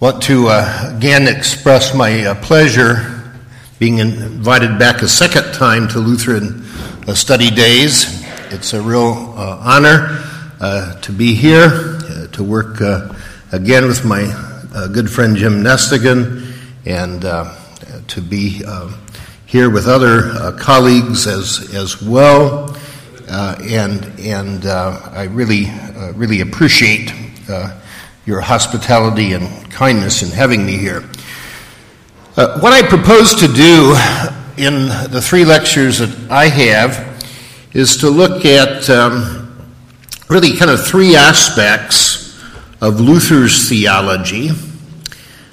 want to uh, again express my uh, pleasure being invited back a second time to Lutheran uh, study days. It's a real uh, honor uh, to be here, uh, to work again with my good friend Jim Nestingen, and to be here with other colleagues as, as well. and and I really, really appreciate your hospitality and kindness in having me here. Uh, what I propose to do in the three lectures that I have is to look at um, really kind of three aspects of Luther's theology.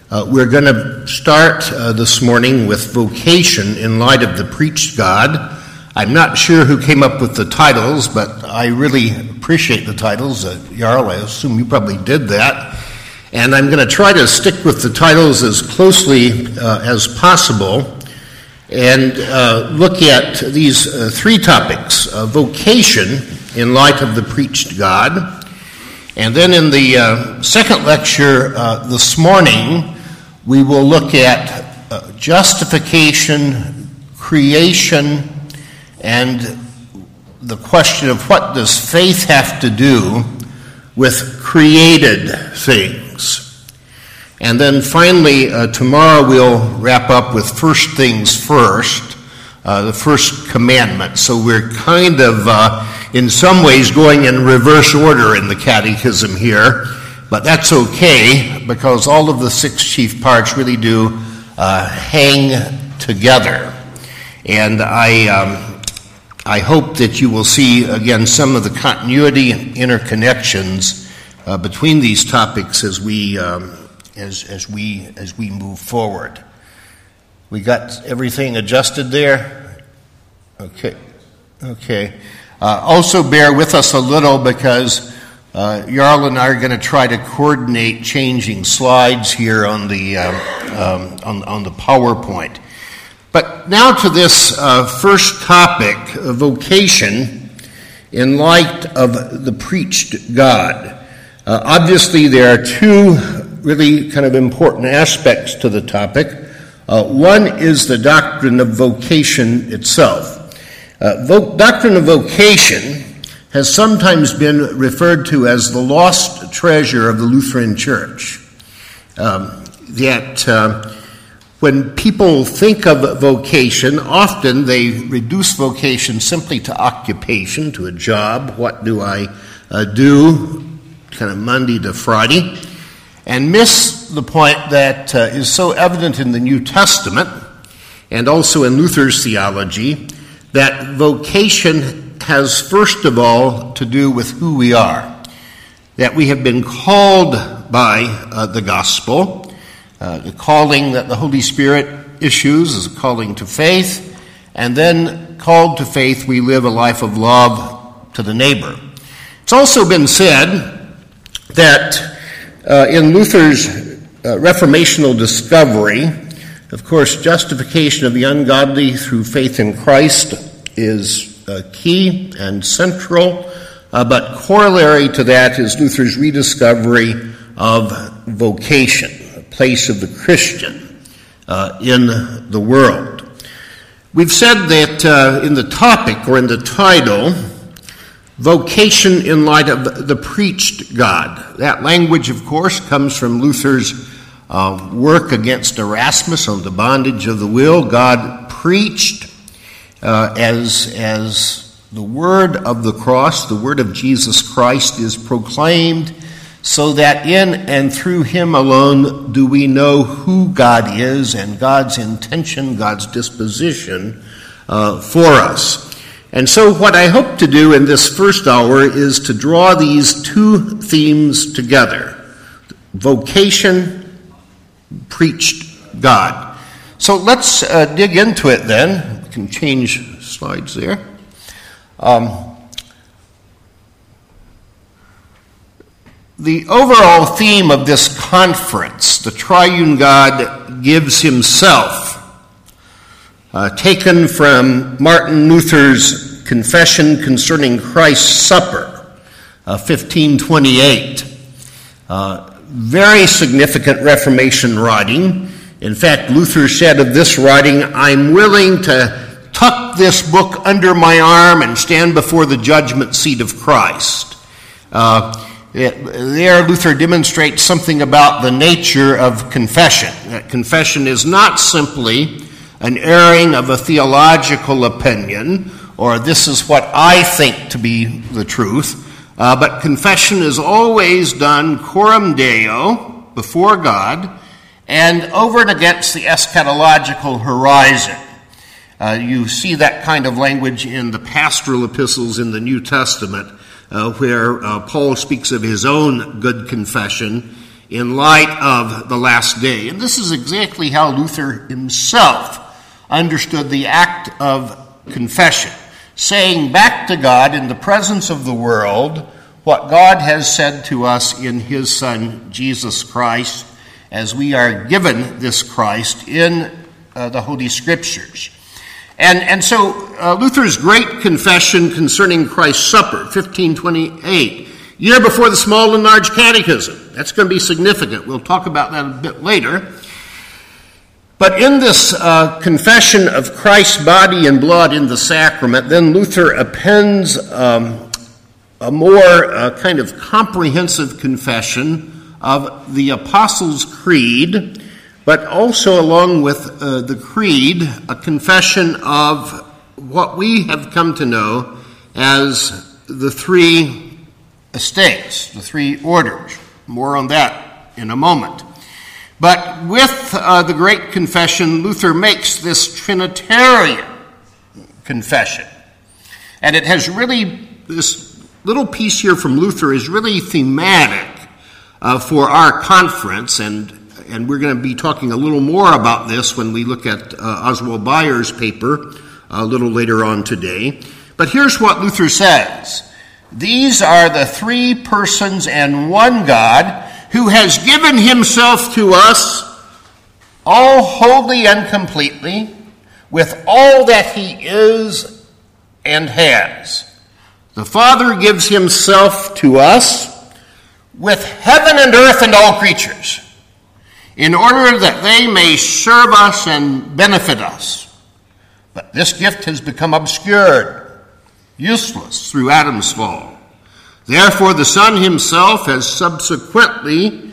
Uh, we're going to start uh, this morning with vocation in light of the preached God. I'm not sure who came up with the titles, but I really appreciate the titles. Uh, Jarl, I assume you probably did that. And I'm going to try to stick with the titles as closely uh, as possible and uh, look at these uh, three topics uh, vocation in light of the preached God. And then in the uh, second lecture this morning, we will look at justification, creation, and the question of what does faith have to do with created things. And then finally, uh, tomorrow we'll wrap up with first things first, uh, the first commandment. So we're kind of, uh, in some ways, going in reverse order in the catechism here, but that's okay because all of the six chief parts really do uh, hang together. And I, um, I hope that you will see again some of the continuity and interconnections uh, between these topics as we um, as as we as we move forward. We got everything adjusted there. Okay, okay. Uh, also, bear with us a little because uh, Jarl and I are going to try to coordinate changing slides here on the um, um, on, on the PowerPoint. But now to this uh, first topic, vocation, in light of the preached God. Uh, obviously, there are two really kind of important aspects to the topic. Uh, one is the doctrine of vocation itself. Uh, vo- doctrine of vocation has sometimes been referred to as the lost treasure of the Lutheran Church. Um, yet, uh, when people think of vocation, often they reduce vocation simply to occupation, to a job. What do I uh, do? Kind of Monday to Friday. And miss the point that uh, is so evident in the New Testament and also in Luther's theology that vocation has, first of all, to do with who we are. That we have been called by uh, the gospel uh, the calling that the Holy Spirit issues is a calling to faith, and then called to faith, we live a life of love to the neighbor. It's also been said that uh, in Luther's uh, reformational discovery, of course, justification of the ungodly through faith in Christ is uh, key and central, uh, but corollary to that is Luther's rediscovery of vocation place of the Christian uh, in the world. We've said that uh, in the topic or in the title, vocation in light of the preached God. That language, of course, comes from Luther's uh, work against Erasmus on the bondage of the will. God preached uh, as, as the word of the cross, the word of Jesus Christ is proclaimed so that in and through him alone do we know who God is and God's intention, God's disposition uh, for us. And so, what I hope to do in this first hour is to draw these two themes together vocation, preached God. So, let's uh, dig into it then. We can change slides there. Um, The overall theme of this conference, the triune God gives himself, uh, taken from Martin Luther's Confession Concerning Christ's Supper, uh, 1528. Uh, very significant Reformation writing. In fact, Luther said of this writing, I'm willing to tuck this book under my arm and stand before the judgment seat of Christ. Uh, it, there, Luther demonstrates something about the nature of confession. That confession is not simply an airing of a theological opinion, or this is what I think to be the truth, uh, but confession is always done coram deo, before God, and over and against the eschatological horizon. Uh, you see that kind of language in the pastoral epistles in the New Testament, uh, where uh, Paul speaks of his own good confession in light of the last day. And this is exactly how Luther himself understood the act of confession saying back to God in the presence of the world what God has said to us in His Son, Jesus Christ, as we are given this Christ in uh, the Holy Scriptures. And, and so uh, Luther's great confession concerning Christ's Supper, 1528, year before the Small and Large Catechism. That's going to be significant. We'll talk about that a bit later. But in this uh, confession of Christ's body and blood in the sacrament, then Luther appends um, a more uh, kind of comprehensive confession of the Apostles' Creed, but also along with uh, the Creed, a confession of what we have come to know as the three estates, the three orders. More on that in a moment. But with uh, the Great Confession, Luther makes this Trinitarian confession. And it has really, this little piece here from Luther is really thematic uh, for our conference, and, and we're going to be talking a little more about this when we look at uh, Oswald Bayer's paper a little later on today. But here's what Luther says These are the three persons and one God who has given himself to us all wholly and completely with all that he is and has. The Father gives himself to us with heaven and earth and all creatures in order that they may serve us and benefit us. But this gift has become obscured, useless through Adam's fall. Therefore, the Son himself has subsequently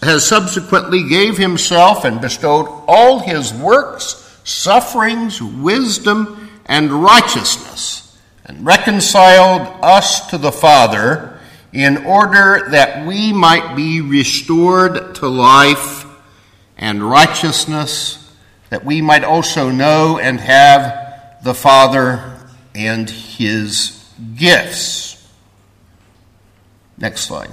has subsequently gave himself and bestowed all his works, sufferings, wisdom, and righteousness, and reconciled us to the Father in order that we might be restored to life and righteousness, that we might also know and have the Father and his gifts. Next slide.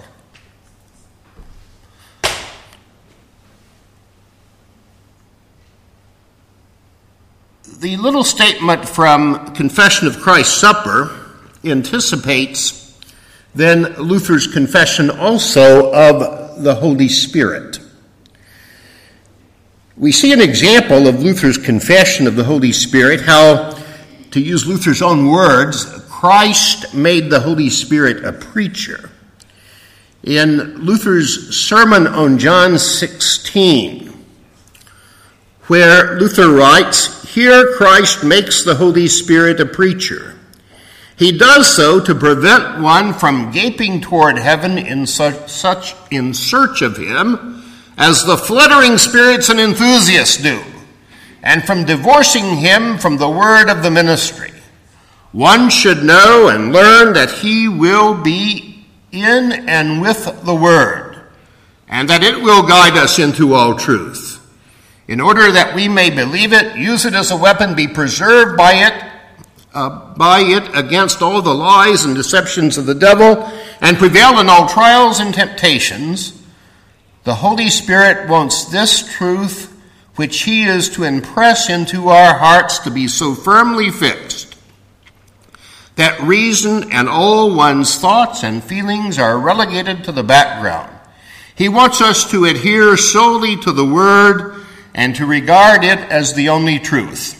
The little statement from Confession of Christ's Supper anticipates then Luther's confession also of the Holy Spirit. We see an example of Luther's confession of the Holy Spirit, how, to use Luther's own words, Christ made the Holy Spirit a preacher in Luther's sermon on John 16, where Luther writes, Here Christ makes the Holy Spirit a preacher. He does so to prevent one from gaping toward heaven in such, such in search of him as the fluttering spirits and enthusiasts do, and from divorcing him from the word of the ministry. One should know and learn that he will be in and with the Word, and that it will guide us into all truth. In order that we may believe it, use it as a weapon, be preserved by it, uh, by it against all the lies and deceptions of the devil, and prevail in all trials and temptations, the Holy Spirit wants this truth which He is to impress into our hearts to be so firmly fixed that reason and all one's thoughts and feelings are relegated to the background. He wants us to adhere solely to the Word and to regard it as the only truth.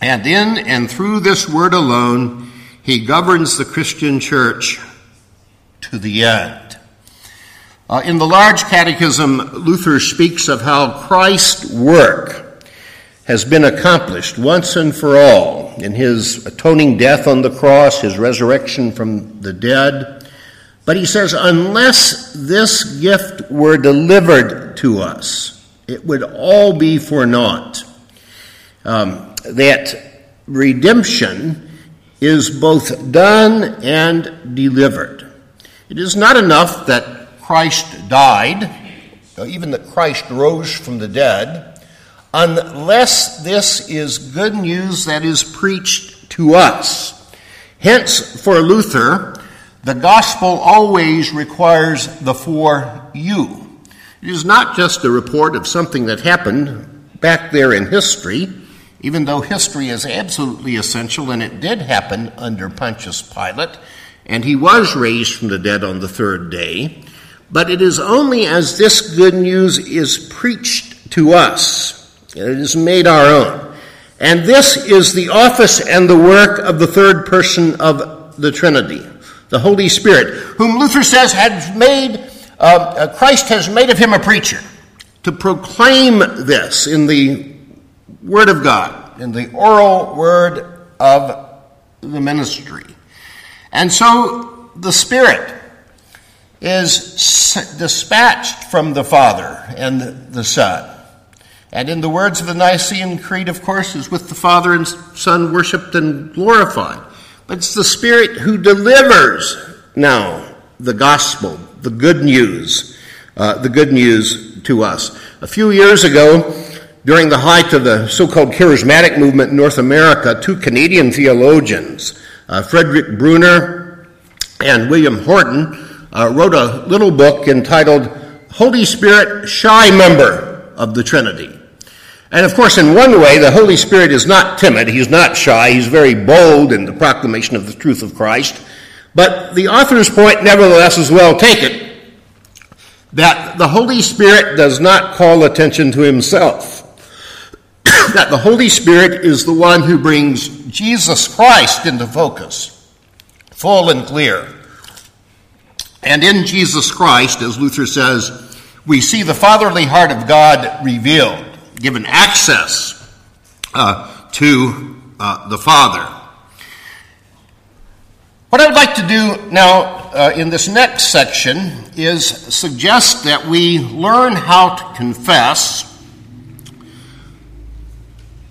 And in and through this Word alone, He governs the Christian church to the end. Uh, in the large catechism, Luther speaks of how Christ's work has been accomplished once and for all in his atoning death on the cross, his resurrection from the dead. But he says, unless this gift were delivered to us, it would all be for naught. Um, that redemption is both done and delivered. It is not enough that Christ died, even that Christ rose from the dead, unless this is good news that is preached to us. Hence, for Luther, the gospel always requires the for you. It is not just a report of something that happened back there in history, even though history is absolutely essential and it did happen under Pontius Pilate, and he was raised from the dead on the third day. But it is only as this good news is preached to us, and it is made our own. And this is the office and the work of the third person of the Trinity, the Holy Spirit, whom Luther says had made, uh, uh, Christ has made of him a preacher, to proclaim this in the Word of God, in the oral word of the ministry. And so the Spirit is dispatched from the Father and the Son. And in the words of the Nicene Creed, of course, is with the Father and Son worshiped and glorified. But it's the Spirit who delivers now the gospel, the good news, uh, the good news to us. A few years ago, during the height of the so-called charismatic movement in North America, two Canadian theologians, uh, Frederick Bruner and William Hordern, uh, wrote a little book entitled Holy Spirit Shy Member of the Trinity. And of course, in one way, the Holy Spirit is not timid. He's not shy. He's very bold in the proclamation of the truth of Christ. But the author's point, nevertheless, is well taken that the Holy Spirit does not call attention to himself. that the Holy Spirit is the one who brings Jesus Christ into focus, full and clear. And in Jesus Christ, as Luther says, we see the fatherly heart of God revealed, given access uh, to uh, the Father. What I would like to do now uh, in this next section is suggest that we learn how to confess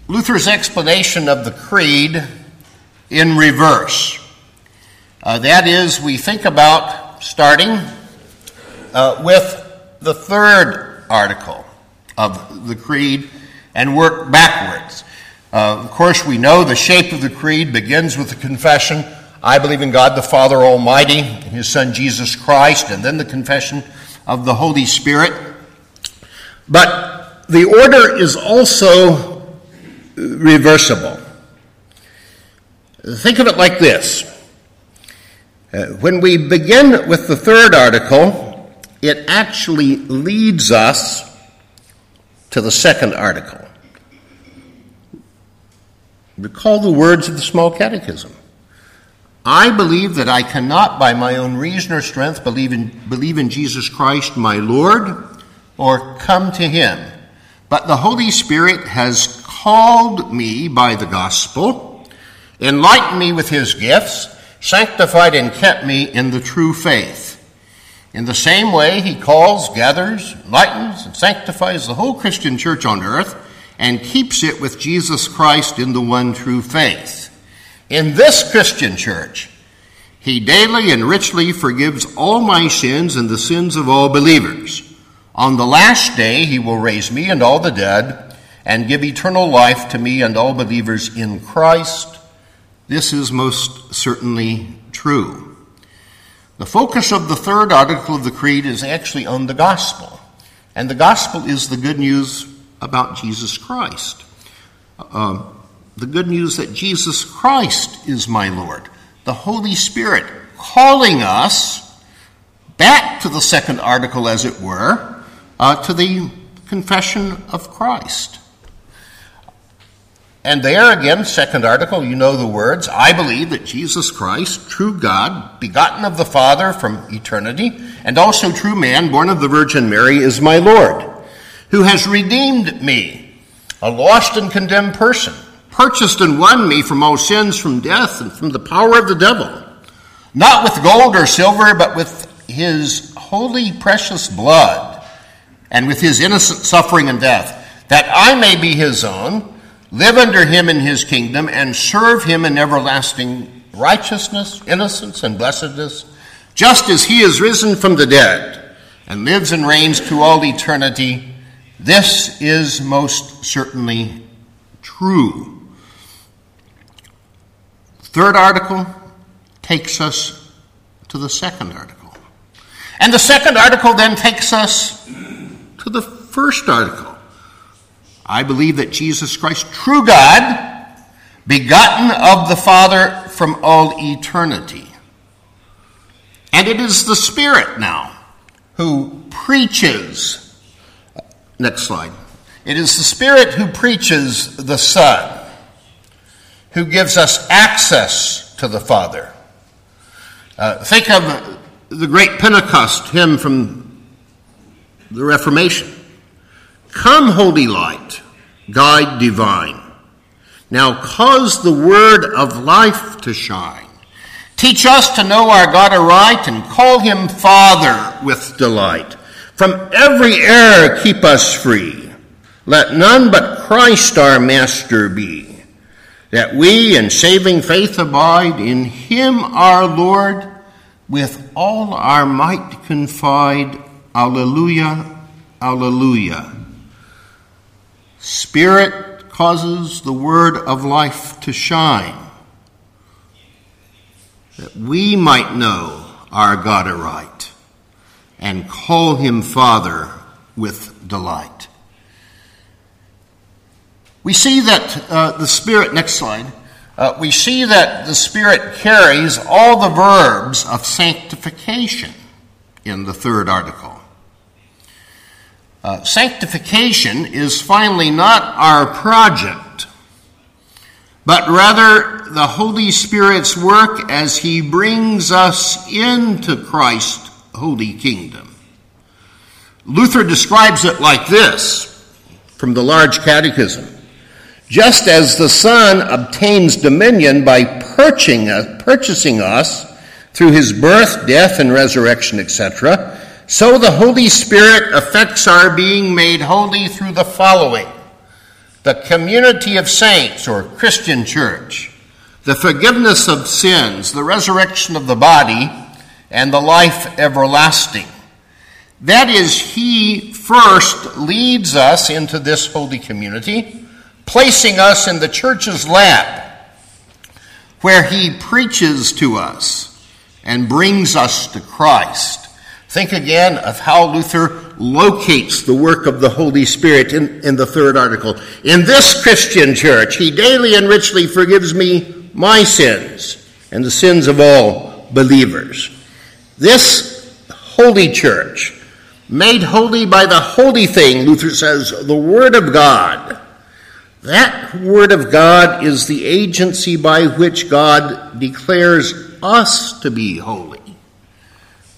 Luther's explanation of the Creed in reverse. Uh, that is, we think about starting uh, with the third article of the Creed and work backwards. Uh, of course, we know the shape of the Creed begins with the confession I believe in God the Father Almighty, and His Son Jesus Christ, and then the confession of the Holy Spirit. But the order is also reversible. Think of it like this uh, when we begin with the third article, it actually leads us to the second article. Recall the words of the small catechism. I believe that I cannot, by my own reason or strength, believe in, believe in Jesus Christ, my Lord, or come to him. But the Holy Spirit has called me by the gospel, enlightened me with his gifts, sanctified and kept me in the true faith. In the same way, he calls, gathers, enlightens, and sanctifies the whole Christian church on earth and keeps it with Jesus Christ in the one true faith. In this Christian church, he daily and richly forgives all my sins and the sins of all believers. On the last day, he will raise me and all the dead and give eternal life to me and all believers in Christ this is most certainly true. The focus of the third article of the Creed is actually on the gospel. And the gospel is the good news about Jesus Christ. Uh, the good news that Jesus Christ is my Lord. The Holy Spirit calling us back to the second article, as it were, uh, to the confession of Christ. And there again, second article, you know the words I believe that Jesus Christ, true God, begotten of the Father from eternity, and also true man, born of the Virgin Mary, is my Lord, who has redeemed me, a lost and condemned person, purchased and won me from all sins, from death, and from the power of the devil, not with gold or silver, but with his holy, precious blood, and with his innocent suffering and death, that I may be his own, live under him in his kingdom, and serve him in everlasting righteousness, innocence, and blessedness, just as he is risen from the dead and lives and reigns to all eternity. This is most certainly true. Third article takes us to the second article. And the second article then takes us to the first article. I believe that Jesus Christ, true God, begotten of the Father from all eternity. And it is the Spirit now who preaches. Next slide. It is the Spirit who preaches the Son, who gives us access to the Father. Uh, think of the great Pentecost hymn from the Reformation. Come, holy light, guide divine. Now cause the word of life to shine. Teach us to know our God aright and call him Father with delight. From every error keep us free. Let none but Christ our Master be. That we in saving faith abide, in him our Lord, with all our might confide. Alleluia, alleluia. Spirit causes the word of life to shine that we might know our God aright and call him Father with delight. We see that uh, the Spirit, next slide, uh, we see that the Spirit carries all the verbs of sanctification in the third article. Uh, sanctification is finally not our project, but rather the Holy Spirit's work as He brings us into Christ's holy kingdom. Luther describes it like this from the Large Catechism. Just as the Son obtains dominion by purchasing us through his birth, death, and resurrection, etc., so the Holy Spirit affects our being made holy through the following the community of saints or Christian church, the forgiveness of sins, the resurrection of the body, and the life everlasting. That is, He first leads us into this holy community, placing us in the church's lap, where He preaches to us and brings us to Christ. Think again of how Luther locates the work of the Holy Spirit in, in the third article. In this Christian church, he daily and richly forgives me my sins and the sins of all believers. This holy church, made holy by the holy thing, Luther says, the Word of God. That Word of God is the agency by which God declares us to be holy.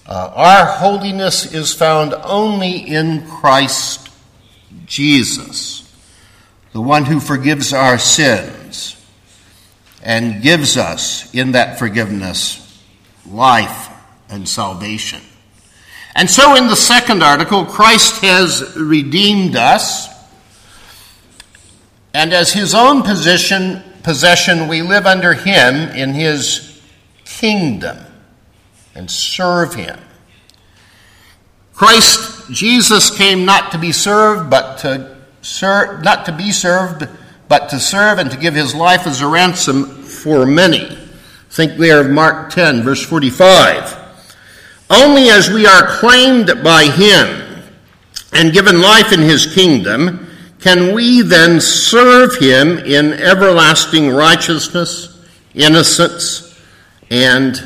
Uh, our holiness is found only in Christ Jesus, the one who forgives our sins and gives us in that forgiveness life and salvation. And so in the second article, Christ has redeemed us, and as his own position, possession, we live under him in his kingdom and serve him. Christ Jesus came not to be served, but to serve, not to be served, but to serve and to give his life as a ransom for many. Think there of Mark 10, verse 45. Only as we are claimed by him and given life in his kingdom, can we then serve him in everlasting righteousness, innocence, and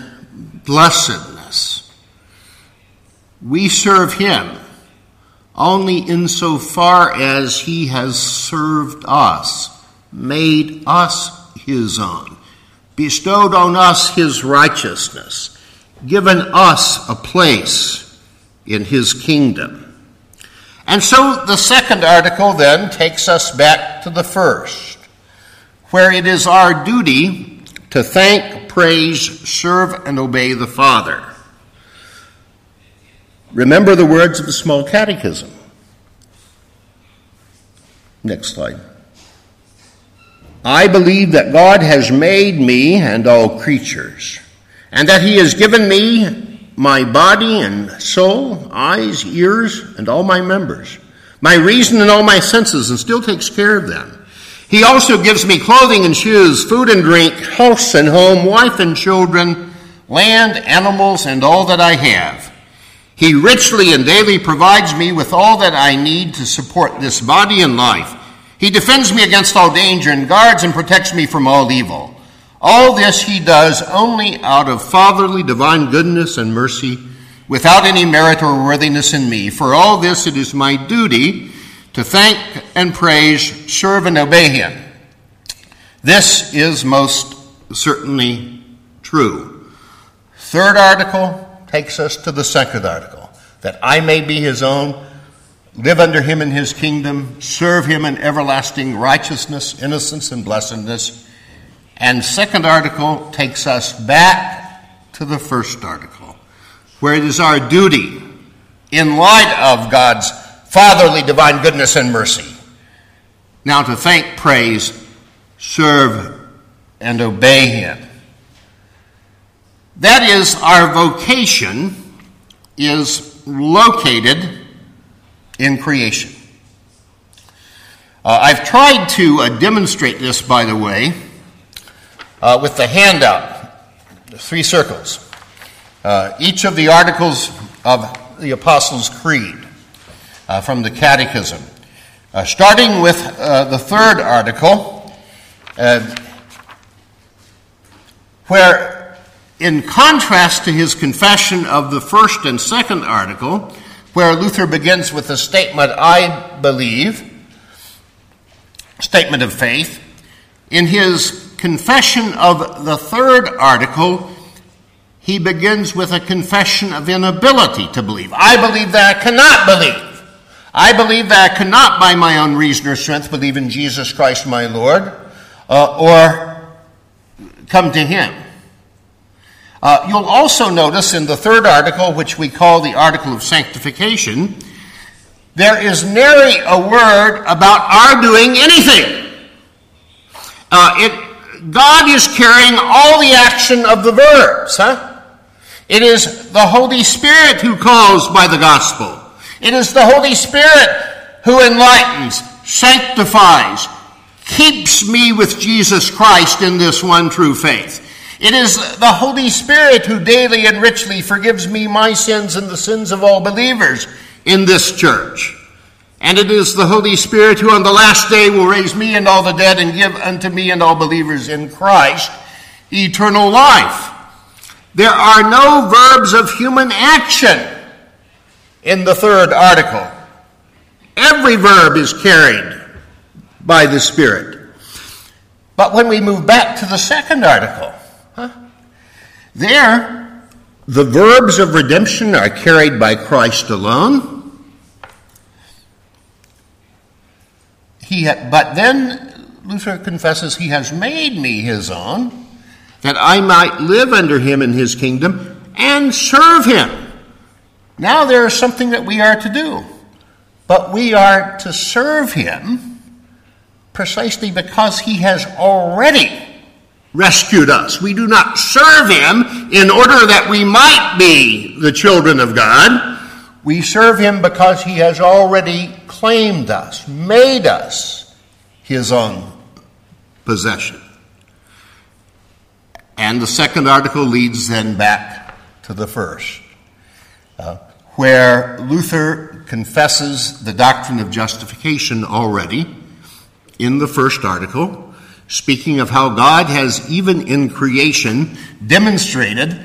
blessedness. We serve him only insofar as he has served us, made us his own, bestowed on us his righteousness, given us a place in his kingdom. And so the second article then takes us back to the first, where it is our duty to thank, praise, serve, and obey the Father. Remember the words of the small catechism. Next slide. I believe that God has made me and all creatures, and that He has given me my body and soul, eyes, ears, and all my members, my reason and all my senses, and still takes care of them. He also gives me clothing and shoes, food and drink, house and home, wife and children, land, animals, and all that I have. He richly and daily provides me with all that I need to support this body and life. He defends me against all danger and guards and protects me from all evil. All this he does only out of fatherly divine goodness and mercy, without any merit or worthiness in me. For all this it is my duty to thank and praise, serve and obey him. This is most certainly true. Third article takes us to the second article that I may be his own, live under him in his kingdom, serve him in everlasting righteousness, innocence, and blessedness and second article takes us back to the first article, where it is our duty, in light of God's fatherly divine goodness and mercy, now to thank, praise, serve, and obey Him. That is, our vocation is located in creation. Uh, I've tried to uh, demonstrate this, by the way, uh, with the handout, the three circles. Uh, each of the articles of the Apostles' Creed uh, from the Catechism. Uh, starting with uh, the third article, uh, where, in contrast to his confession of the first and second article, where Luther begins with the statement, I believe, statement of faith, in his confession of the third article, he begins with a confession of inability to believe. I believe that I cannot believe. I believe that I cannot, by my own reason or strength, believe in Jesus Christ my Lord uh, or come to Him. Uh, you'll also notice in the third article, which we call the article of sanctification, there is nary a word about our doing anything. Uh, it God is carrying all the action of the verbs, huh? It is the Holy Spirit who calls by the gospel. It is the Holy Spirit who enlightens, sanctifies, keeps me with Jesus Christ in this one true faith. It is the Holy Spirit who daily and richly forgives me my sins and the sins of all believers in this church. And it is the Holy Spirit who on the last day will raise me and all the dead and give unto me and all believers in Christ eternal life. There are no verbs of human action in the third article. Every verb is carried by the Spirit. But when we move back to the second article, huh, there the verbs of redemption are carried by Christ alone. He but then Luther confesses he has made me his own, that I might live under him in his kingdom and serve him. Now there is something that we are to do, but we are to serve him precisely because he has already rescued us. We do not serve him in order that we might be the children of God. We serve him because he has already claimed us, made us his own possession. And the second article leads then back to the first, uh, where Luther confesses the doctrine of justification already in the first article, speaking of how God has, even in creation, demonstrated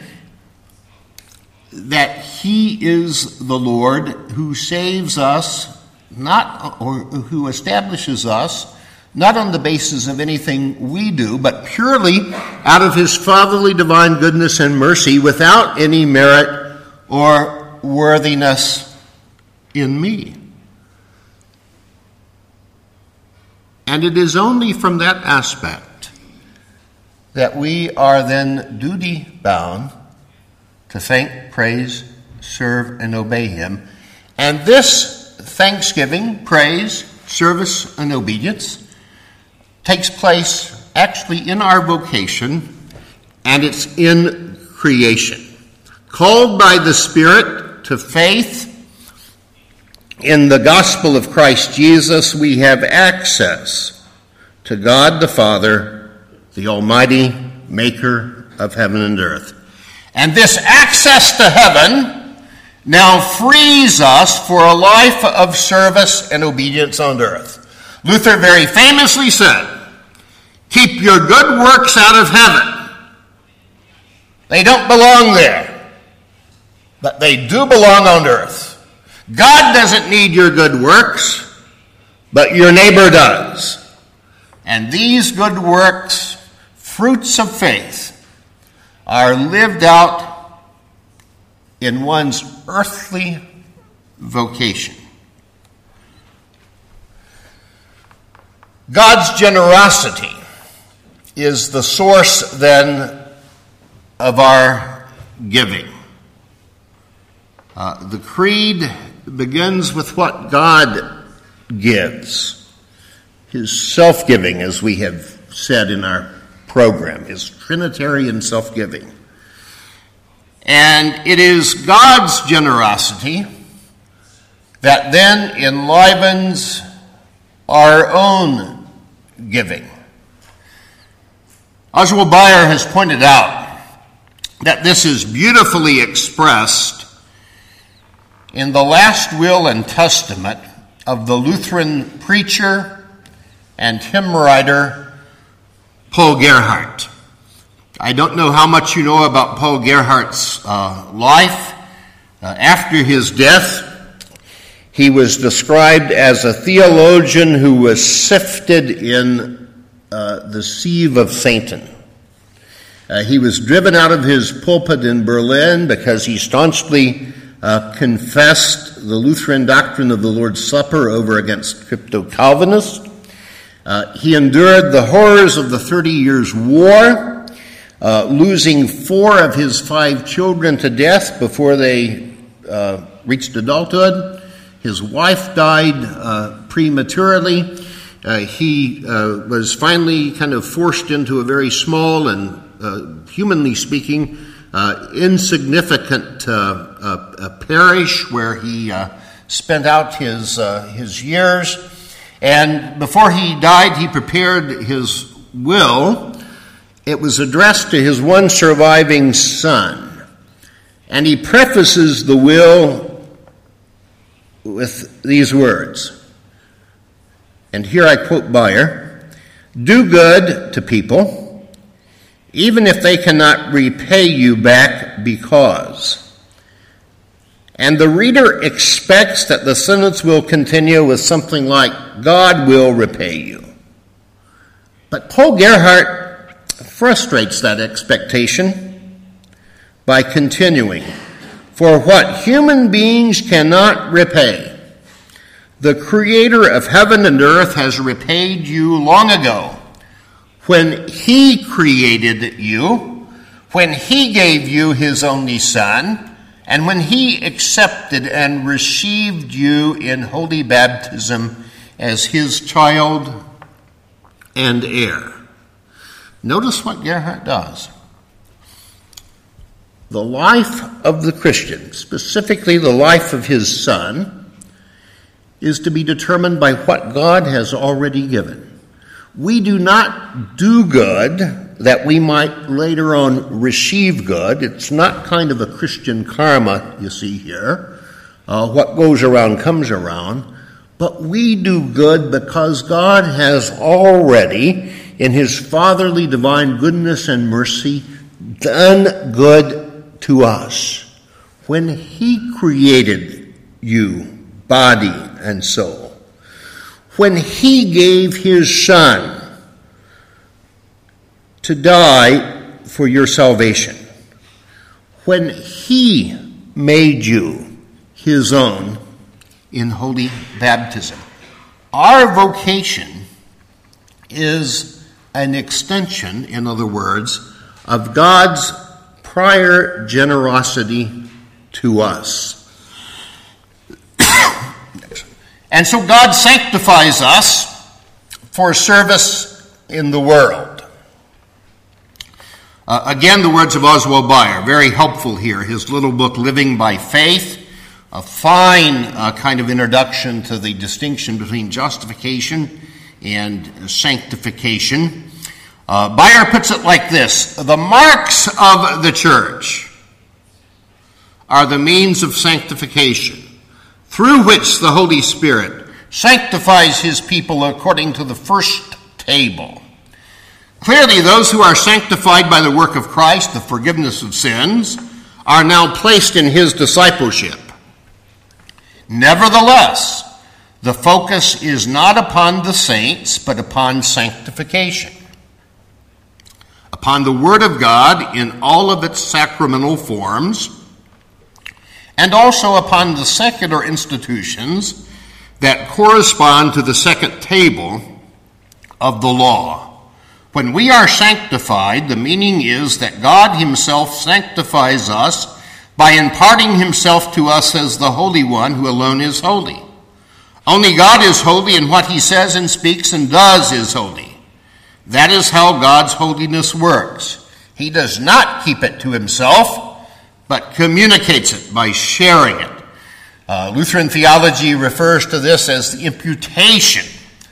that he is the Lord who saves us, not or who establishes us, not on the basis of anything we do, but purely out of his fatherly divine goodness and mercy, without any merit or worthiness in me. And it is only from that aspect that we are then duty bound to thank, praise, serve, and obey Him. And this thanksgiving, praise, service, and obedience takes place actually in our vocation and it's in creation. Called by the Spirit to faith in the gospel of Christ Jesus, we have access to God the Father, the Almighty Maker of heaven and earth. And this access to heaven now frees us for a life of service and obedience on earth. Luther very famously said, Keep your good works out of heaven. They don't belong there, but they do belong on earth. God doesn't need your good works, but your neighbor does. And these good works, fruits of faith, are lived out in one's earthly vocation. God's generosity is the source then of our giving. Uh, the creed begins with what God gives, his self giving, as we have said in our program, his Trinitarian self giving. And it is God's generosity that then enlivens our own giving. Oswald Bayer has pointed out that this is beautifully expressed in the last will and testament of the Lutheran preacher and hymn writer Paul Gerhardt. I don't know how much you know about Paul Gerhardt's uh, life. Uh, after his death, he was described as a theologian who was sifted in uh, the sieve of Satan. Uh, he was driven out of his pulpit in Berlin because he staunchly uh, confessed the Lutheran doctrine of the Lord's Supper over against crypto Calvinists. Uh, he endured the horrors of the Thirty Years' War, uh, losing four of his five children to death before they reached adulthood. His wife died prematurely. Uh, he uh, was finally kind of forced into a very small and, uh, humanly speaking, uh, insignificant uh, parish where he spent out his, his years. And before he died, he prepared his will. It was addressed to his one surviving son. And he prefaces the will with these words and here I quote Bayer do good to people, even if they cannot repay you back because. And the reader expects that the sentence will continue with something like, God will repay you. But Paul Gerhardt frustrates that expectation by continuing, For what human beings cannot repay, the creator of heaven and earth has repaid you long ago when he created you, when he gave you his only son, and when he accepted and received you in holy baptism as his child and heir. Notice what Gerhardt does. The life of the Christian, specifically the life of his son, is to be determined by what God has already given. We do not do good that we might later on receive good. It's not kind of a Christian karma, you see here. Uh, what goes around comes around. But we do good because God has already, in His fatherly divine goodness and mercy, done good to us. When He created you, body and soul. When he gave his son to die for your salvation, when he made you his own in holy baptism. Our vocation is an extension, in other words, of God's prior generosity to us. And so God sanctifies us for service in the world. Uh, again, the words of Oswald Bayer, very helpful here. His little book, Living by Faith, a fine uh, kind of introduction to the distinction between justification and sanctification. Uh, Bayer puts it like this The marks of the church are the means of sanctification through which the Holy Spirit sanctifies his people according to the first table. Clearly, those who are sanctified by the work of Christ, the forgiveness of sins, are now placed in his discipleship. Nevertheless, the focus is not upon the saints, but upon sanctification, upon the Word of God in all of its sacramental forms, and also upon the secular institutions that correspond to the second table of the law. When we are sanctified, the meaning is that God Himself sanctifies us by imparting Himself to us as the Holy One who alone is holy. Only God is holy, and what He says and speaks and does is holy. That is how God's holiness works. He does not keep it to Himself, but communicates it by sharing it. Uh, Lutheran theology refers to this as the imputation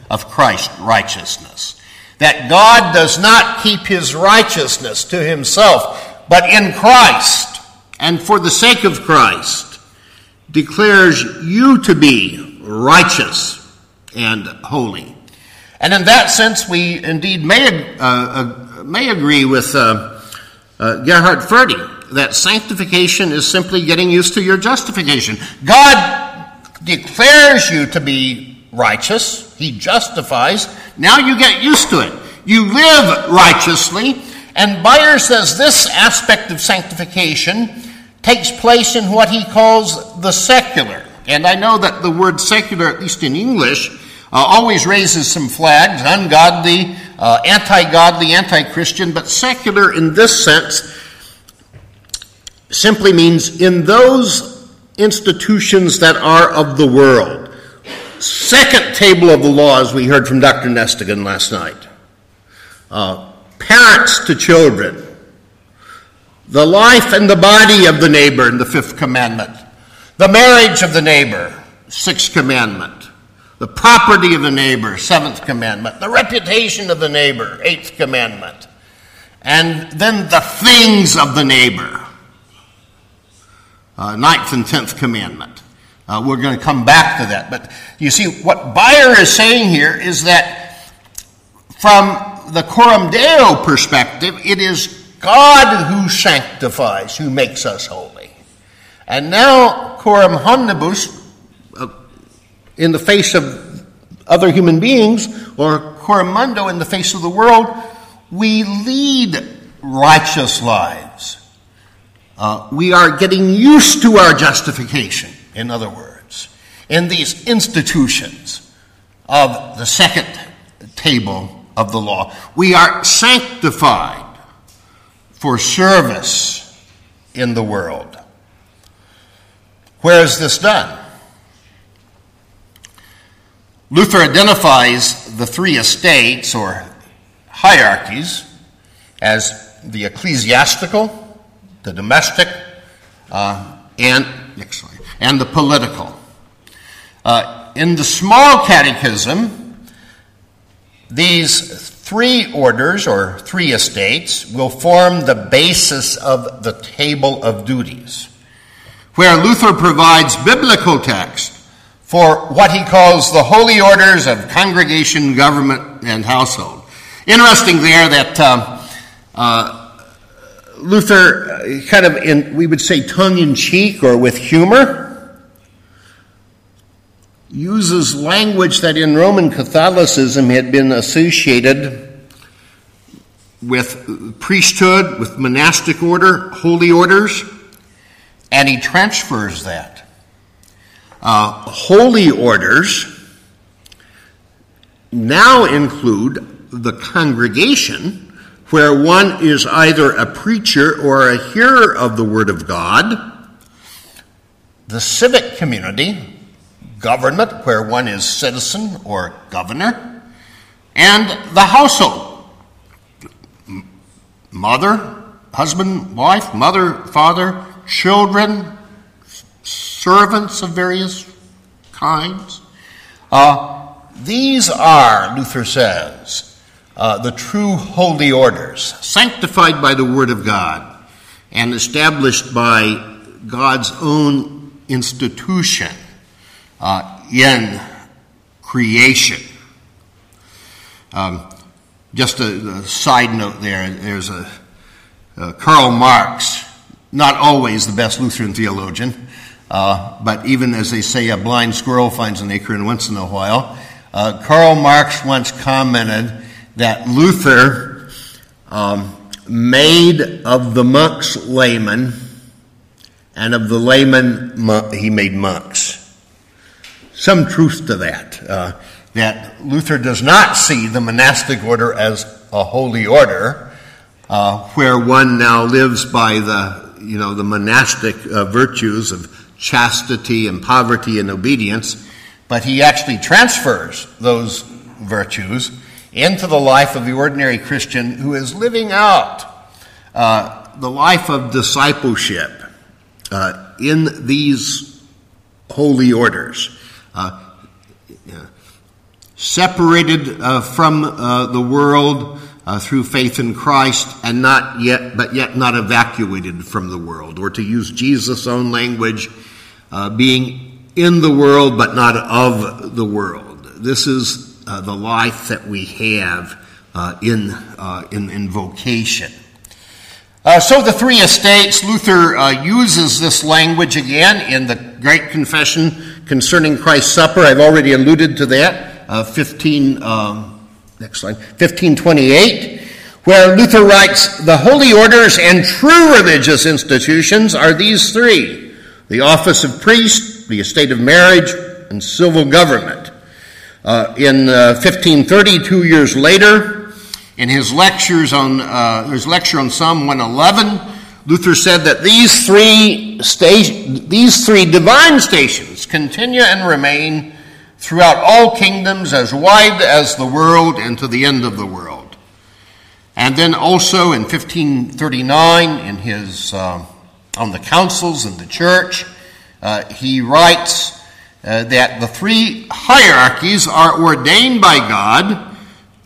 of Christ's righteousness that God does not keep his righteousness to himself, but in Christ, and for the sake of Christ, declares you to be righteous and holy. And in that sense, we indeed may, uh, uh, may agree with uh, uh Gerhard Forde that sanctification is simply getting used to your justification. God declares you to be righteous, He justifies, now you get used to it. You live righteously. And Bayer says this aspect of sanctification takes place in what he calls the secular. And I know that the word secular, at least in English, uh, always raises some flags ungodly, uh, anti godly, anti Christian, but secular in this sense simply means in those institutions that are of the world second table of the law, as we heard from Dr. Nestingen last night. Uh, parents to children. The life and the body of the neighbor in the fifth commandment. The marriage of the neighbor, sixth commandment. The property of the neighbor, seventh commandment. The reputation of the neighbor, eighth commandment. And then the things of the neighbor, uh, ninth and tenth commandment. Uh, we're going to come back to that. But you see, what Bayer is saying here is that from the Coram Deo perspective, it is God who sanctifies, who makes us holy. And now, Coram Omnibus, uh, in the face of other human beings, or Coram Mundo in the face of the world, we lead righteous lives. Uh, we are getting used to our justification in other words, in these institutions of the second table of the law. We are sanctified for service in the world. Where is this done? Luther identifies the three estates or hierarchies as the ecclesiastical, the domestic, uh, and next slide, and the political. Uh, in the small catechism, these three orders or three estates will form the basis of the table of duties, where Luther provides biblical text for what he calls the holy orders of congregation, government, and household. Interesting there that uh, uh, Luther, uh, kind of in, we would say tongue in cheek or with humor, uses language that in Roman Catholicism had been associated with priesthood, with monastic order, holy orders, and he transfers that. Uh, holy orders now include the congregation, where one is either a preacher or a hearer of the Word of God, the civic community, government, where one is citizen or governor, and the household mother, husband, wife, mother, father, children, servants of various kinds. Uh, these are, Luther says, uh, the true holy orders, sanctified by the Word of God and established by God's own institution uh, in creation. Um, just a, a, side note there there's a, a, Karl Marx, not always the best Lutheran theologian, uh, but even as they say, a blind squirrel finds an acorn once in a while. Uh, Karl Marx once commented that Luther um, made of the monks laymen, and of the laymen he made monks. Some truth to that. Uh, that Luther does not see the monastic order as a holy order, uh, where one now lives by the you know the monastic uh, virtues of chastity and poverty and obedience, but he actually transfers those virtues into the life of the ordinary Christian who is living out uh, the life of discipleship uh, in these holy orders. Uh, separated uh, from uh, the world uh, through faith in Christ and not yet, but yet not evacuated from the world, or to use Jesus' own language, being in the world but not of the world. This is uh, the life that we have uh, in, in, in vocation. Uh, so the three estates, Luther uh, uses this language again in the Great Confession concerning Christ's Supper. I've already alluded to that uh, 15, um, next slide, 1528, where Luther writes, The holy orders and true religious institutions are these three the office of priest, the estate of marriage, and civil government. Uh, in uh, 1530, two years later, in his lectures on uh, his lecture on Psalm 111, Luther said that these three these three divine stations continue and remain throughout all kingdoms as wide as the world and to the end of the world. And then also in 1539, in his uh, on the councils and the church, uh, he writes uh, that the three hierarchies are ordained by God.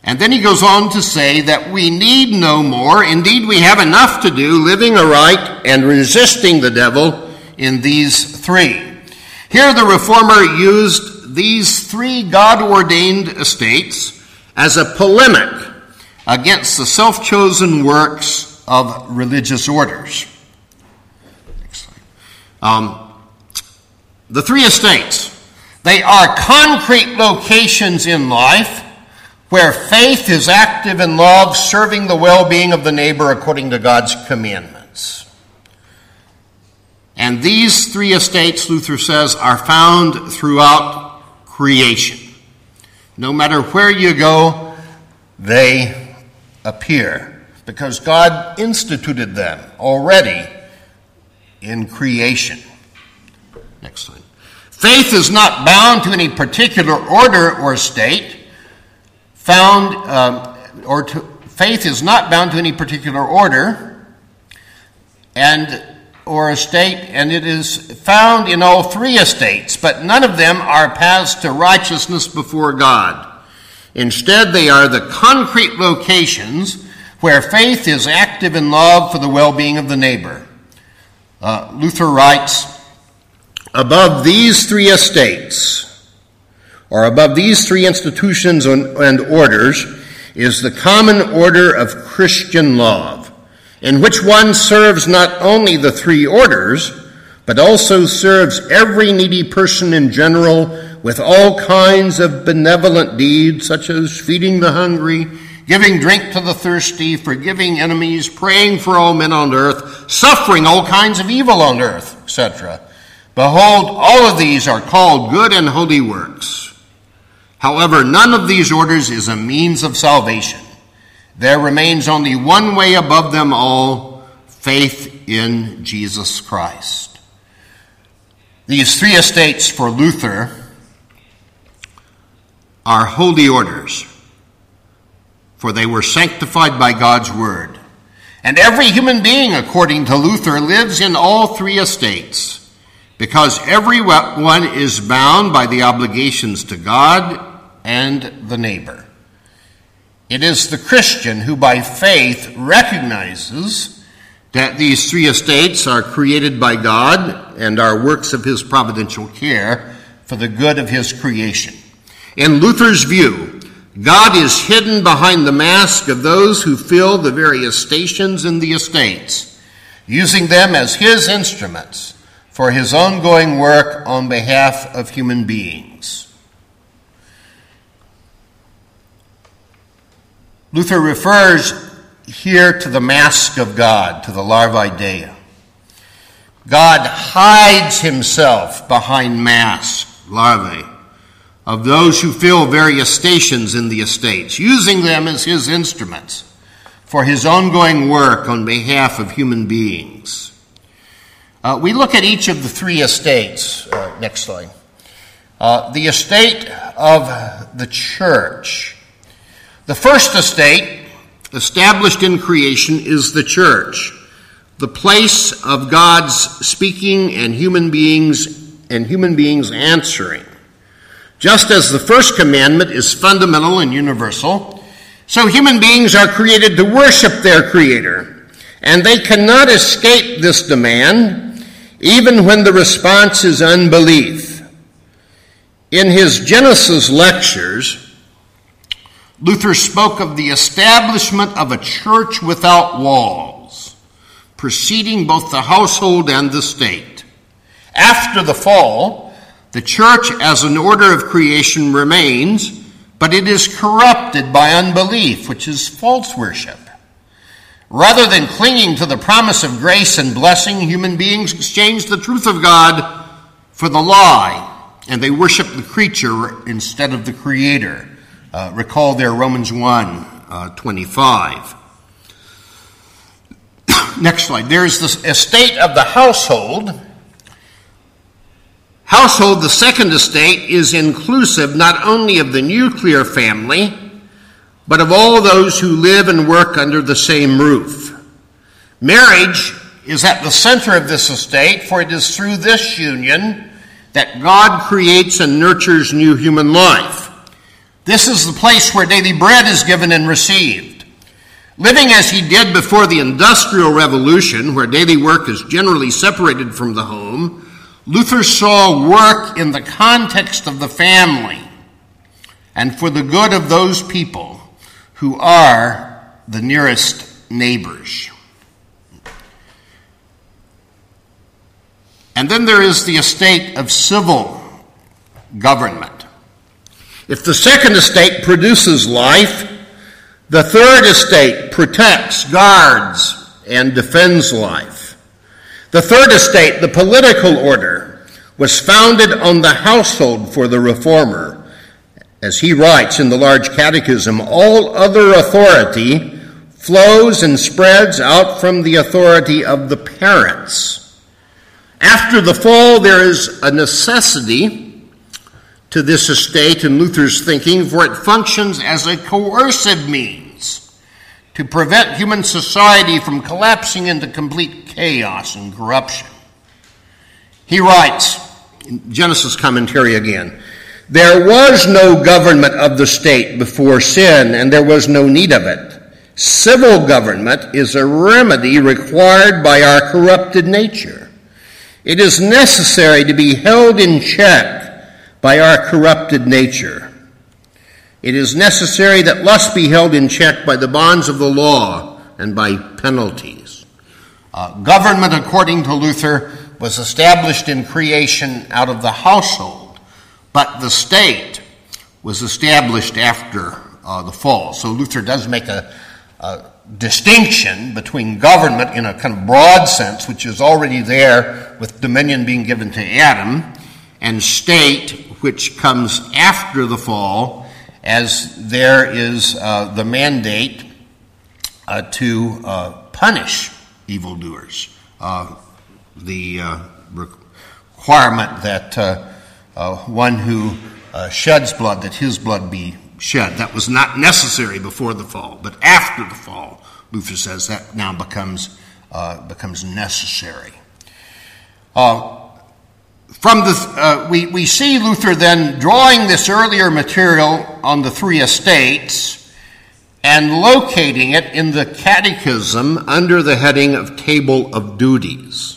And then he goes on to say that we need no more. Indeed, we have enough to do living aright and resisting the devil in these three. Here, the reformer used these three God ordained estates as a polemic against the self chosen works of religious orders. Um, the three estates, they are concrete locations in life where faith is active in love, serving the well being of the neighbor according to God's commandments. And these three estates, Luther says, are found throughout creation. No matter where you go, they appear because God instituted them already in creation. Next slide. Faith is not bound to any particular order or state. Found um, or to, faith is not bound to any particular order, and or estate, and it is found in all three estates, but none of them are paths to righteousness before God. Instead, they are the concrete locations where faith is active in love for the well being of the neighbor. Uh, Luther writes Above these three estates, or above these three institutions and orders, is the common order of Christian love in which one serves not only the three orders, but also serves every needy person in general with all kinds of benevolent deeds, such as feeding the hungry, giving drink to the thirsty, forgiving enemies, praying for all men on earth, suffering all kinds of evil on earth, etc. Behold, all of these are called good and holy works. However, none of these orders is a means of salvation. There remains only one way above them all faith in Jesus Christ. These three estates for Luther are holy orders, for they were sanctified by God's word. And every human being, according to Luther, lives in all three estates because everyone is bound by the obligations to God and the neighbor. It is the Christian who, by faith, recognizes that these three estates are created by God and are works of his providential care for the good of his creation. In Luther's view, God is hidden behind the mask of those who fill the various stations in the estates, using them as his instruments for his ongoing work on behalf of human beings. Luther refers here to the mask of God, to the larvae dei. God hides himself behind masks, larvae, of those who fill various stations in the estates, using them as his instruments for his ongoing work on behalf of human beings. Uh, we look at each of the three estates. Uh, next slide. Uh, the estate of the church. The first estate, established in creation, is the church, the place of God's speaking and human beings and human beings answering. Just as the first commandment is fundamental and universal, so human beings are created to worship their Creator, and they cannot escape this demand even when the response is unbelief. In his Genesis lectures, Luther spoke of the establishment of a church without walls, preceding both the household and the state. After the fall, the church as an order of creation remains, but it is corrupted by unbelief, which is false worship. Rather than clinging to the promise of grace and blessing, human beings exchange the truth of God for the lie, and they worship the creature instead of the Creator. Uh, recall there Romans 1 uh, 25. Next slide. There is the estate of the household. Household, the second estate, is inclusive not only of the nuclear family but of all those who live and work under the same roof. Marriage is at the center of this estate, for it is through this union that God creates and nurtures new human life. This is the place where daily bread is given and received. Living as he did before the Industrial Revolution, where daily work is generally separated from the home, Luther saw work in the context of the family and for the good of those people who are the nearest neighbors. And then there is the estate of civil government. If the second estate produces life, the third estate protects, guards, and defends life. The third estate, the political order, was founded on the household for the reformer as he writes in the large catechism, all other authority flows and spreads out from the authority of the parents. After the fall, there is a necessity to this estate in Luther's thinking, for it functions as a coercive means to prevent human society from collapsing into complete chaos and corruption. He writes, in Genesis commentary again, there was no government of the state before sin, and there was no need of it. Civil government is a remedy required by our corrupted nature. It is necessary to be held in check by our corrupted nature. It is necessary that lust be held in check by the bonds of the law and by penalties. Uh, government, according to Luther, was established in creation out of the household but the state was established after uh, the fall. So Luther does make a, uh, distinction between government in a kind of broad sense, which is already there with dominion being given to Adam, and state, which comes after the fall, as there is uh, the mandate uh, to uh, punish evildoers. Uh, the uh, requirement that uh, one who sheds blood, that his blood be shed. That was not necessary before the fall, but after the fall, Luther says that now becomes, becomes necessary. From the, uh, we, we see Luther then drawing this earlier material on the three estates and locating it in the Catechism under the heading of Table of Duties.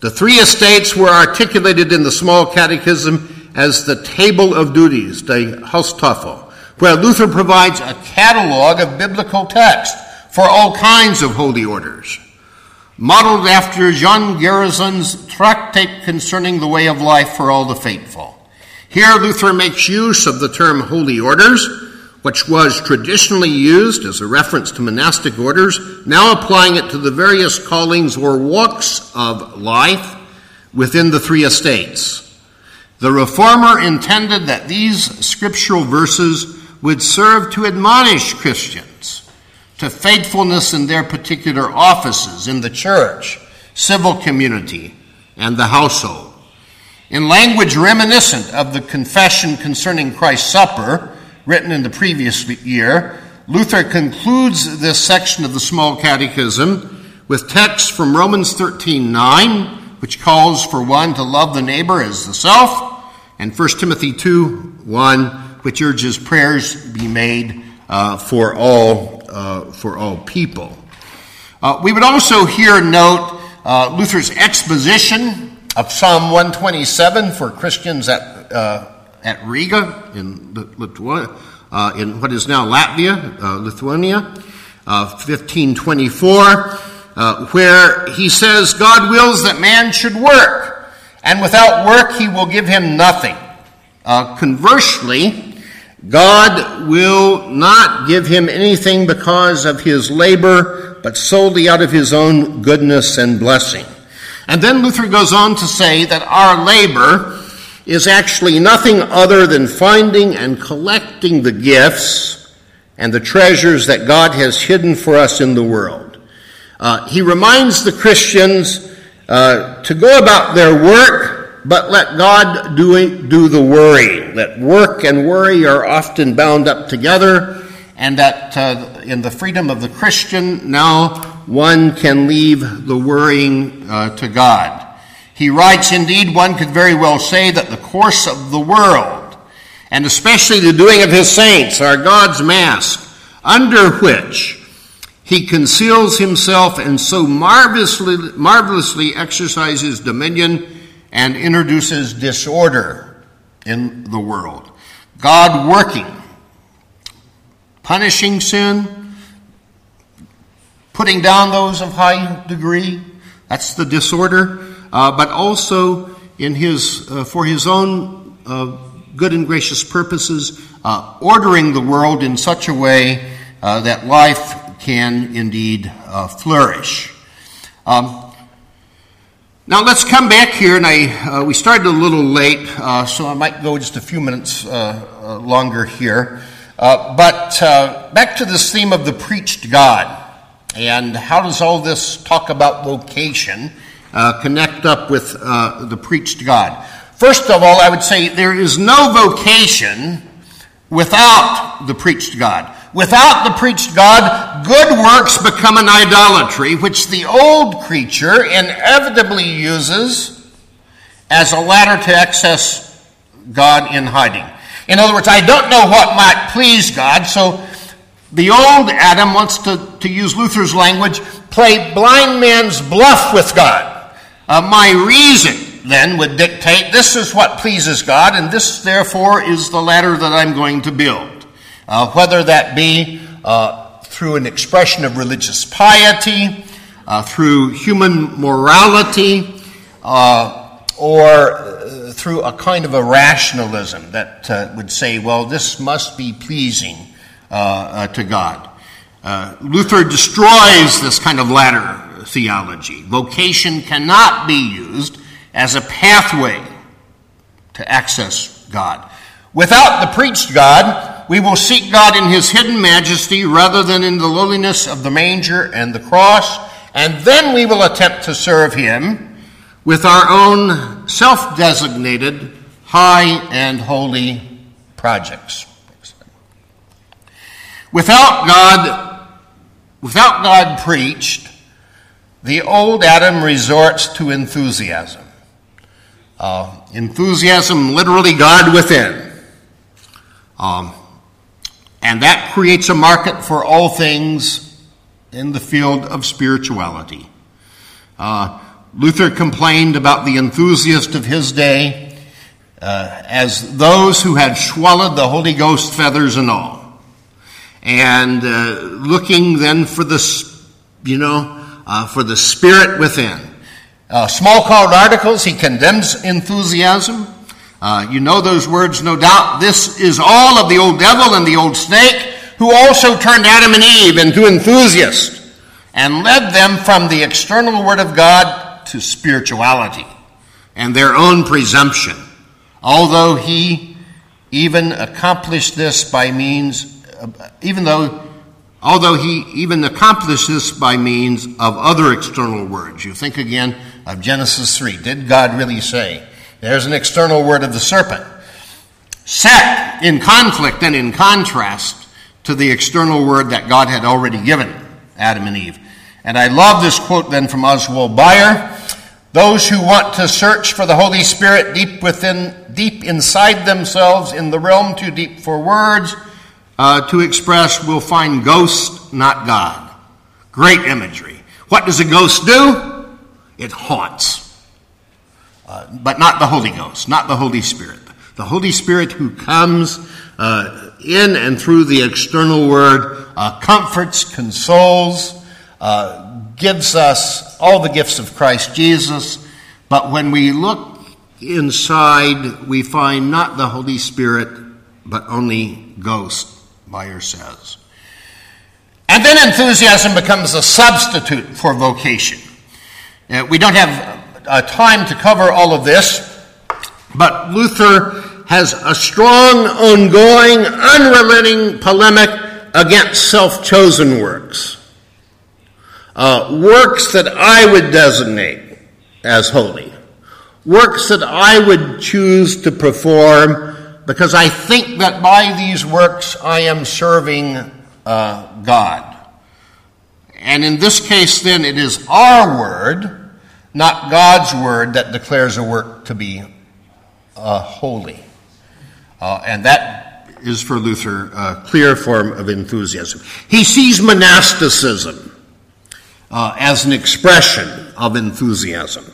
The three estates were articulated in the Small Catechism as the Table of Duties, the Haustafel, where Luther provides a catalog of biblical text for all kinds of holy orders modeled after Jean Gerson's tractate concerning the way of life for all the faithful. Here, Luther makes use of the term holy orders, which was traditionally used as a reference to monastic orders, now applying it to the various callings or walks of life within the three estates. The reformer intended that these scriptural verses would serve to admonish Christians to faithfulness in their particular offices in the church, civil community, and the household. In language reminiscent of the confession concerning Christ's Supper, written in the previous year, Luther concludes this section of the Small Catechism with texts from Romans 13 9, which calls for one to love the neighbor as the self, and 1 Timothy 2 1, which urges prayers be made uh, for all uh, for all people. Uh, we would also here note uh, Luther's exposition of Psalm 127 for Christians at, uh, at Riga in, Livonia, uh, in what is now Latvia, uh, Livonia, 1524, where he says, God wills that man should work, and without work he will give him nothing. conversely, God will not give him anything because of his labor, but solely out of his own goodness and blessing. And then Luther goes on to say that our labor is actually nothing other than finding and collecting the gifts and the treasures that God has hidden for us in the world. Uh, he reminds the Christians uh, to go about their work but let God do, do the worrying. That work and worry are often bound up together, and that uh, in the freedom of the Christian, now one can leave the worrying uh, to God. He writes, indeed, one could very well say that the course of the world, and especially the doing of his saints, are God's mask, under which he conceals himself and so marvelously, marvelously exercises dominion and introduces disorder in the world. God working, punishing sin, putting down those of high degree, that's the disorder, uh, but also in his, uh, for his own uh, good and gracious purposes, uh, ordering the world in such a way that life can indeed flourish. Um, now let's come back here, and I uh, we started a little late, uh, so I might go just a few minutes uh, longer here. But back to this theme of the preached God, and how does all this talk about vocation Uh, connect up with uh, the preached God? First of all, I would say there is no vocation without the preached God. Without the preached God, good works become an idolatry, which the old creature inevitably uses as a ladder to access God in hiding. In other words, I don't know what might please God, so the old Adam wants to, to use Luther's language, play blind man's bluff with God. Uh, my reason then would dictate this is what pleases God, and this therefore is the ladder that I'm going to build uh, whether that be uh, through an expression of religious piety, uh, through human morality, uh, or through a kind of a rationalism that would say, well, this must be pleasing to God. Luther destroys this kind of ladder theology. Vocation cannot be used as a pathway to access God. Without the preached God, we will seek God in his hidden majesty rather than in the lowliness of the manger and the cross, and then we will attempt to serve him with our own self designated high and holy projects. Without God, without God preached, the old Adam resorts to enthusiasm. Uh, enthusiasm, literally God within. Um, and that creates a market for all things in the field of spirituality. Uh, Luther complained about the enthusiast of his day uh, as those who had swallowed the Holy Ghost feathers and all and uh, looking then for the, you know, uh, for the spirit within. Uh, Smalcald articles, he condemns enthusiasm. Uh, you know those words, no doubt. This is all of the old devil and the old snake, who also turned Adam and Eve into enthusiasts and led them from the external word of God to spirituality and their own presumption. Although he even accomplished this by means even though, although he even accomplished this by means of other external words. You think again of Genesis 3. Did God really say? There's an external word of the serpent. Set in conflict and in contrast to the external word that God had already given Adam and Eve. And I love this quote then from Oswald Bayer. Those who want to search for the Holy Spirit deep within, deep inside themselves in the realm too deep for words, uh, to express we'll find ghost, not God. Great imagery. What does a ghost do? It haunts. Uh, but not the Holy Ghost, not the Holy Spirit. The Holy Spirit who comes uh, in and through the external word uh, comforts, consoles, uh, gives us all the gifts of Christ Jesus. But when we look inside, we find not the Holy Spirit, but only ghost. Bayer says. And then enthusiasm becomes a substitute for vocation. Uh, we don't have uh, time to cover all of this, but Luther has a strong, ongoing, unrelenting polemic against self chosen works. Uh, works that I would designate as holy. Works that I would choose to perform because I think that by these works I am serving uh, God. And in this case, then, it is our word, not God's word, that declares a work to be uh, holy. Uh, and that is for Luther a clear form of enthusiasm. He sees monasticism uh, as an expression of enthusiasm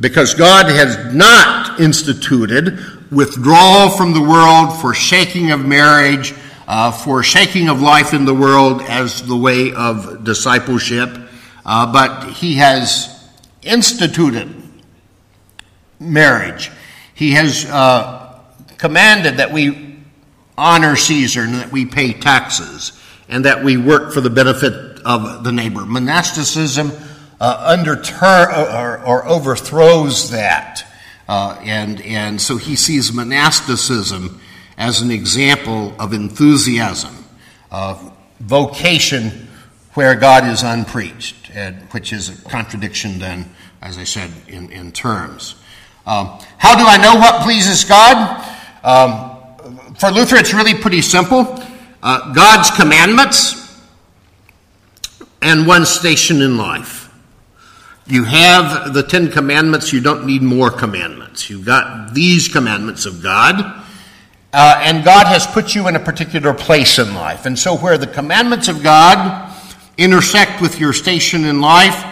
because God has not instituted withdrawal from the world, forsaking of marriage, uh, forsaking of life in the world as the way of discipleship, uh, but he has instituted marriage. He has uh, commanded that we honor Caesar and that we pay taxes and that we work for the benefit of the neighbor. Monasticism uh, undertur- or, or overthrows that. Uh, and, and so he sees monasticism as an example of enthusiasm, of vocation where God is unpreached, which is a contradiction then, as I said, in, in terms. Um, how do I know what pleases God? Um, for Luther, it's really pretty simple. Uh, God's commandments and one's station in life. You have the Ten Commandments, you don't need more commandments. You've got these commandments of God, uh, and God has put you in a particular place in life. And so, where the commandments of God intersect with your station in life,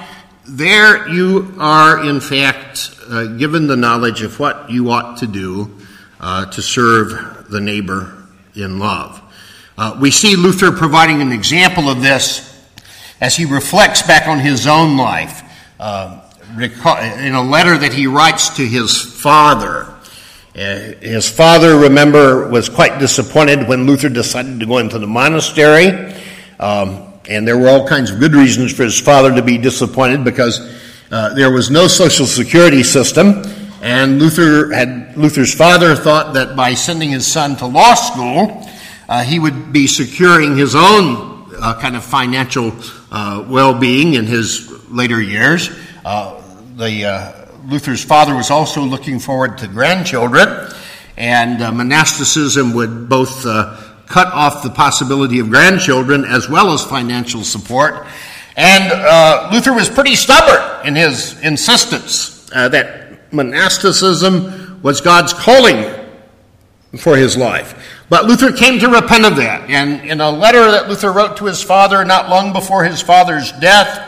there you are, in fact, uh, given the knowledge of what you ought to do uh, to serve the neighbor in love. Uh, we see Luther providing an example of this as he reflects back on his own life uh, in a letter that he writes to his father. Uh, his father, remember, was quite disappointed when Luther decided to go into the monastery. Um, And there were all kinds of good reasons for his father to be disappointed because uh, there was no social security system, and Luther had Luther's father thought that by sending his son to law school, uh, he would be securing his own uh, kind of financial uh, well-being in his later years. Uh, the uh, Luther's father was also looking forward to grandchildren, and monasticism would both cut off the possibility of grandchildren as well as financial support. And uh, Luther was pretty stubborn in his insistence uh, that monasticism was God's calling for his life. But Luther came to repent of that. And in a letter that Luther wrote to his father not long before his father's death,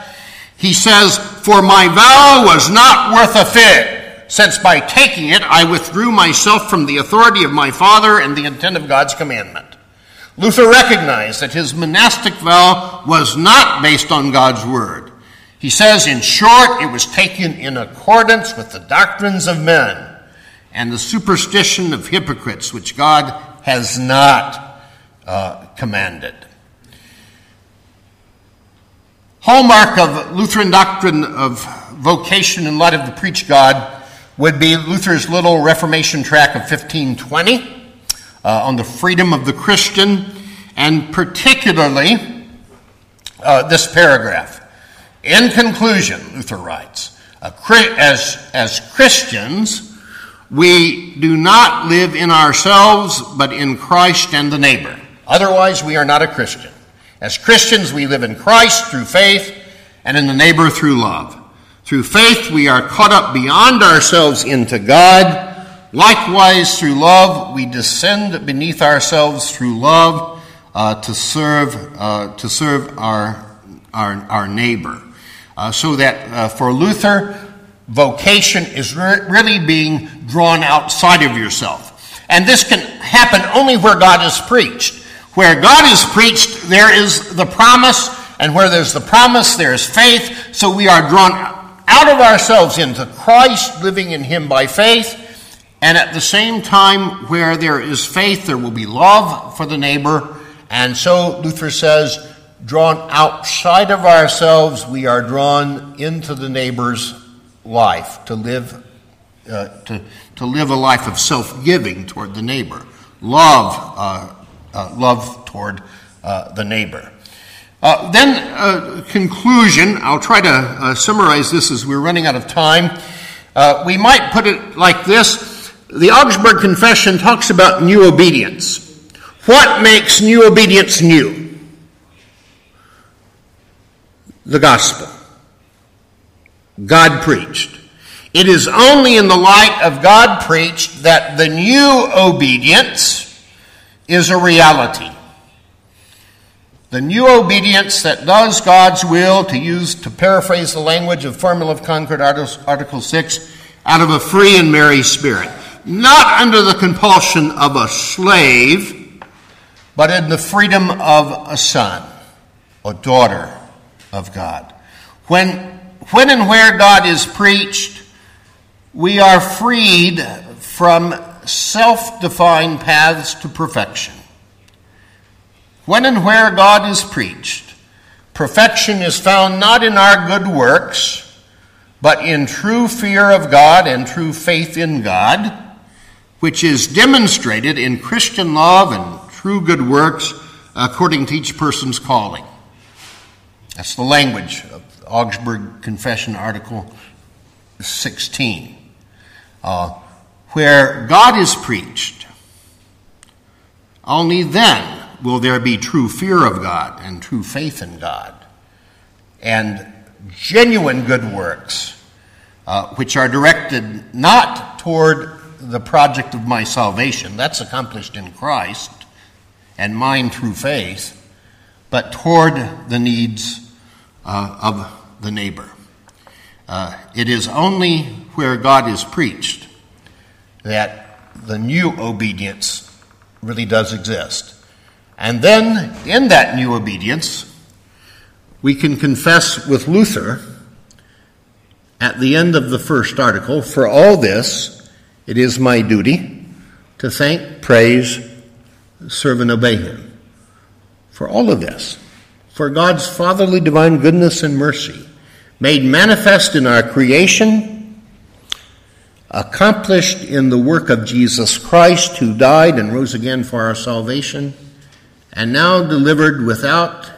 he says, For my vow was not worth a fig, since by taking it I withdrew myself from the authority of my father and the intent of God's commandment. Luther recognized that his monastic vow was not based on God's word. He says, in short, it was taken in accordance with the doctrines of men and the superstition of hypocrites, which God has not uh, commanded. Hallmark of Lutheran doctrine of vocation in light of the preach God would be Luther's little Reformation tract of 1520 uh, on the freedom of the Christian, and particularly uh, this paragraph. In conclusion, Luther writes, as, as Christians, we do not live in ourselves, but in Christ and the neighbor. Otherwise, we are not a Christian. As Christians, we live in Christ through faith and in the neighbor through love. Through faith, we are caught up beyond ourselves into God Likewise, through love, we descend beneath ourselves through love uh, to serve uh, to serve our our, our neighbor. Uh, so that uh, for Luther, vocation is re- really being drawn outside of yourself, and this can happen only where God is preached. Where God is preached, there is the promise, and where there's the promise, there is faith. So we are drawn out of ourselves into Christ, living in Him by faith and at the same time, where there is faith, there will be love for the neighbor. And so Luther says, drawn outside of ourselves, we are drawn into the neighbor's life to live, uh, to, to live a life of self giving toward the neighbor, love, uh, love toward uh, the neighbor. Uh, then, uh, conclusion, I'll try to summarize this as we're running out of time. we might put it like this the Augsburg Confession talks about new obedience. What makes new obedience new? The gospel. God preached. It is only in the light of God preached that the new obedience is a reality. The new obedience that does God's will, to use, to paraphrase the language of Formula of Concord, Article 6, out of a free and merry spirit not under the compulsion of a slave, but in the freedom of a son or daughter of God. When, when and where God is preached, we are freed from self defined paths to perfection. When and where God is preached, perfection is found not in our good works, but in true fear of God and true faith in God which is demonstrated in Christian love and true good works according to each person's calling. That's the language of the Augsburg Confession, Article 16. Uh, where God is preached, only then will there be true fear of God and true faith in God and genuine good works, uh, which are directed not toward the project of my salvation. That's accomplished in Christ and mine through faith, but toward the needs uh, of the neighbor. Uh, it is only where God is preached that the new obedience really does exist. And then, in that new obedience, we can confess with Luther at the end of the first article for all this, it is my duty to thank, praise, serve, and obey Him for all of this, for God's fatherly divine goodness and mercy, made manifest in our creation, accomplished in the work of Jesus Christ, who died and rose again for our salvation, and now delivered without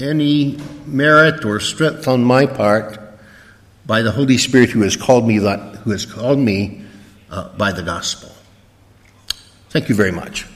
any merit or strength on my part by the Holy Spirit who has called me, who has called me uh, by the gospel. Thank you very much.